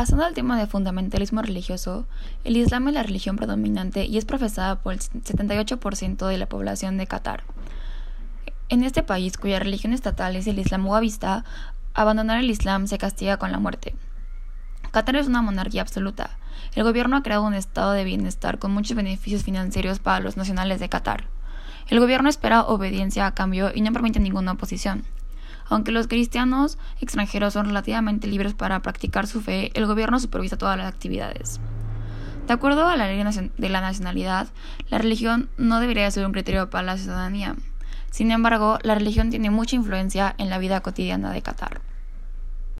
Pasando al tema de fundamentalismo religioso, el Islam es la religión predominante y es profesada por el 78% de la población de Qatar. En este país, cuya religión estatal es el Islam wahhabista, abandonar el Islam se castiga con la muerte. Qatar es una monarquía absoluta. El gobierno ha creado un estado de bienestar con muchos beneficios financieros para los nacionales de Qatar. El gobierno espera obediencia a cambio y no permite ninguna oposición. Aunque los cristianos extranjeros son relativamente libres para practicar su fe, el gobierno supervisa todas las actividades. De acuerdo a la ley de la nacionalidad, la religión no debería ser un criterio para la ciudadanía. Sin embargo, la religión tiene mucha influencia en la vida cotidiana de Qatar.